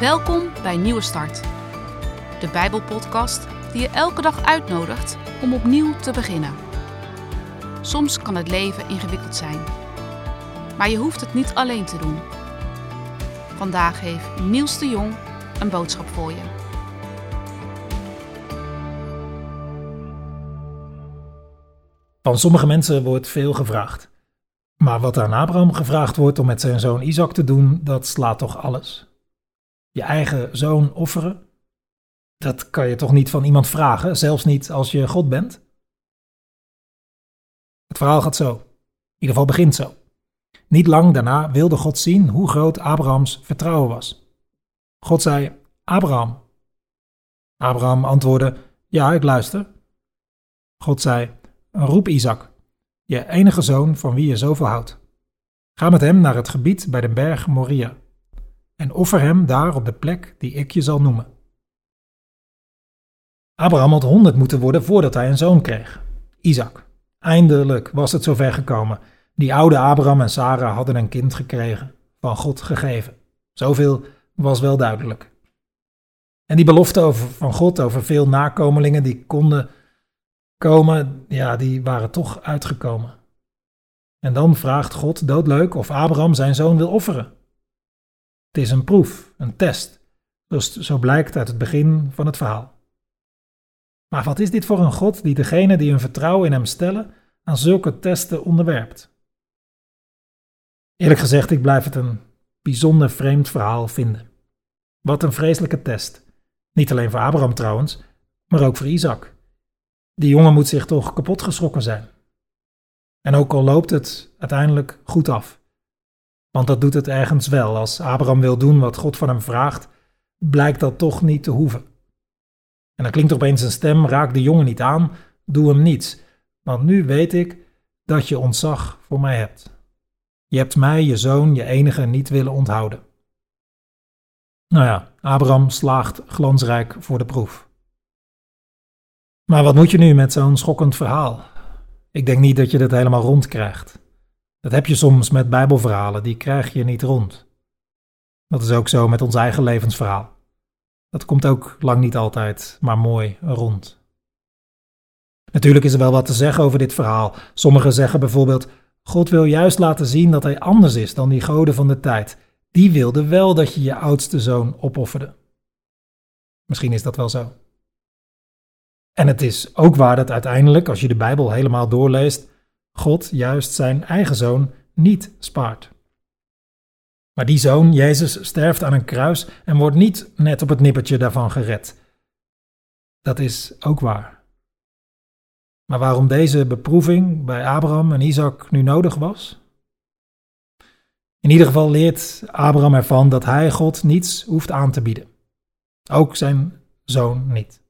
Welkom bij Nieuwe Start, de Bijbelpodcast die je elke dag uitnodigt om opnieuw te beginnen. Soms kan het leven ingewikkeld zijn, maar je hoeft het niet alleen te doen. Vandaag heeft Niels de Jong een boodschap voor je. Van sommige mensen wordt veel gevraagd. Maar wat aan Abraham gevraagd wordt om met zijn zoon Isaac te doen, dat slaat toch alles. Je eigen zoon offeren? Dat kan je toch niet van iemand vragen, zelfs niet als je God bent? Het verhaal gaat zo. In ieder geval begint zo. Niet lang daarna wilde God zien hoe groot Abrahams vertrouwen was. God zei: Abraham. Abraham antwoordde: Ja, ik luister. God zei: Roep Isaac, je enige zoon van wie je zoveel houdt. Ga met hem naar het gebied bij de berg Moria en offer hem daar op de plek die ik je zal noemen. Abraham had honderd moeten worden voordat hij een zoon kreeg, Isaac. Eindelijk was het zover gekomen. Die oude Abraham en Sarah hadden een kind gekregen, van God gegeven. Zoveel was wel duidelijk. En die belofte over, van God over veel nakomelingen die konden komen, ja, die waren toch uitgekomen. En dan vraagt God doodleuk of Abraham zijn zoon wil offeren. Het is een proef, een test, dus zo blijkt uit het begin van het verhaal. Maar wat is dit voor een God die degene die hun vertrouwen in hem stellen aan zulke testen onderwerpt? Eerlijk gezegd, ik blijf het een bijzonder vreemd verhaal vinden. Wat een vreselijke test. Niet alleen voor Abraham trouwens, maar ook voor Isaac. Die jongen moet zich toch kapot geschrokken zijn. En ook al loopt het uiteindelijk goed af. Want dat doet het ergens wel. Als Abraham wil doen wat God van hem vraagt, blijkt dat toch niet te hoeven. En dan klinkt opeens een stem: raak de jongen niet aan, doe hem niets. Want nu weet ik dat je ontzag voor mij hebt. Je hebt mij, je zoon, je enige, niet willen onthouden. Nou ja, Abraham slaagt glansrijk voor de proef. Maar wat moet je nu met zo'n schokkend verhaal? Ik denk niet dat je dit helemaal rond krijgt. Dat heb je soms met Bijbelverhalen, die krijg je niet rond. Dat is ook zo met ons eigen levensverhaal. Dat komt ook lang niet altijd, maar mooi rond. Natuurlijk is er wel wat te zeggen over dit verhaal. Sommigen zeggen bijvoorbeeld: God wil juist laten zien dat hij anders is dan die goden van de tijd. Die wilden wel dat je je oudste zoon opofferde. Misschien is dat wel zo. En het is ook waar dat uiteindelijk, als je de Bijbel helemaal doorleest, God juist zijn eigen zoon niet spaart. Maar die zoon, Jezus, sterft aan een kruis en wordt niet net op het nippertje daarvan gered. Dat is ook waar. Maar waarom deze beproeving bij Abraham en Isaac nu nodig was? In ieder geval leert Abraham ervan dat hij God niets hoeft aan te bieden. Ook zijn zoon niet.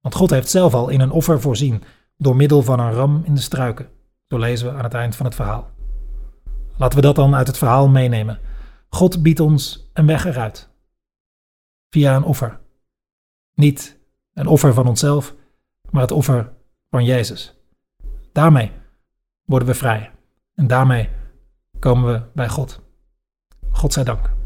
Want God heeft zelf al in een offer voorzien door middel van een ram in de struiken. Zo lezen we aan het eind van het verhaal. Laten we dat dan uit het verhaal meenemen. God biedt ons een weg eruit. Via een offer. Niet een offer van onszelf, maar het offer van Jezus. Daarmee worden we vrij. En daarmee komen we bij God. God zij dank.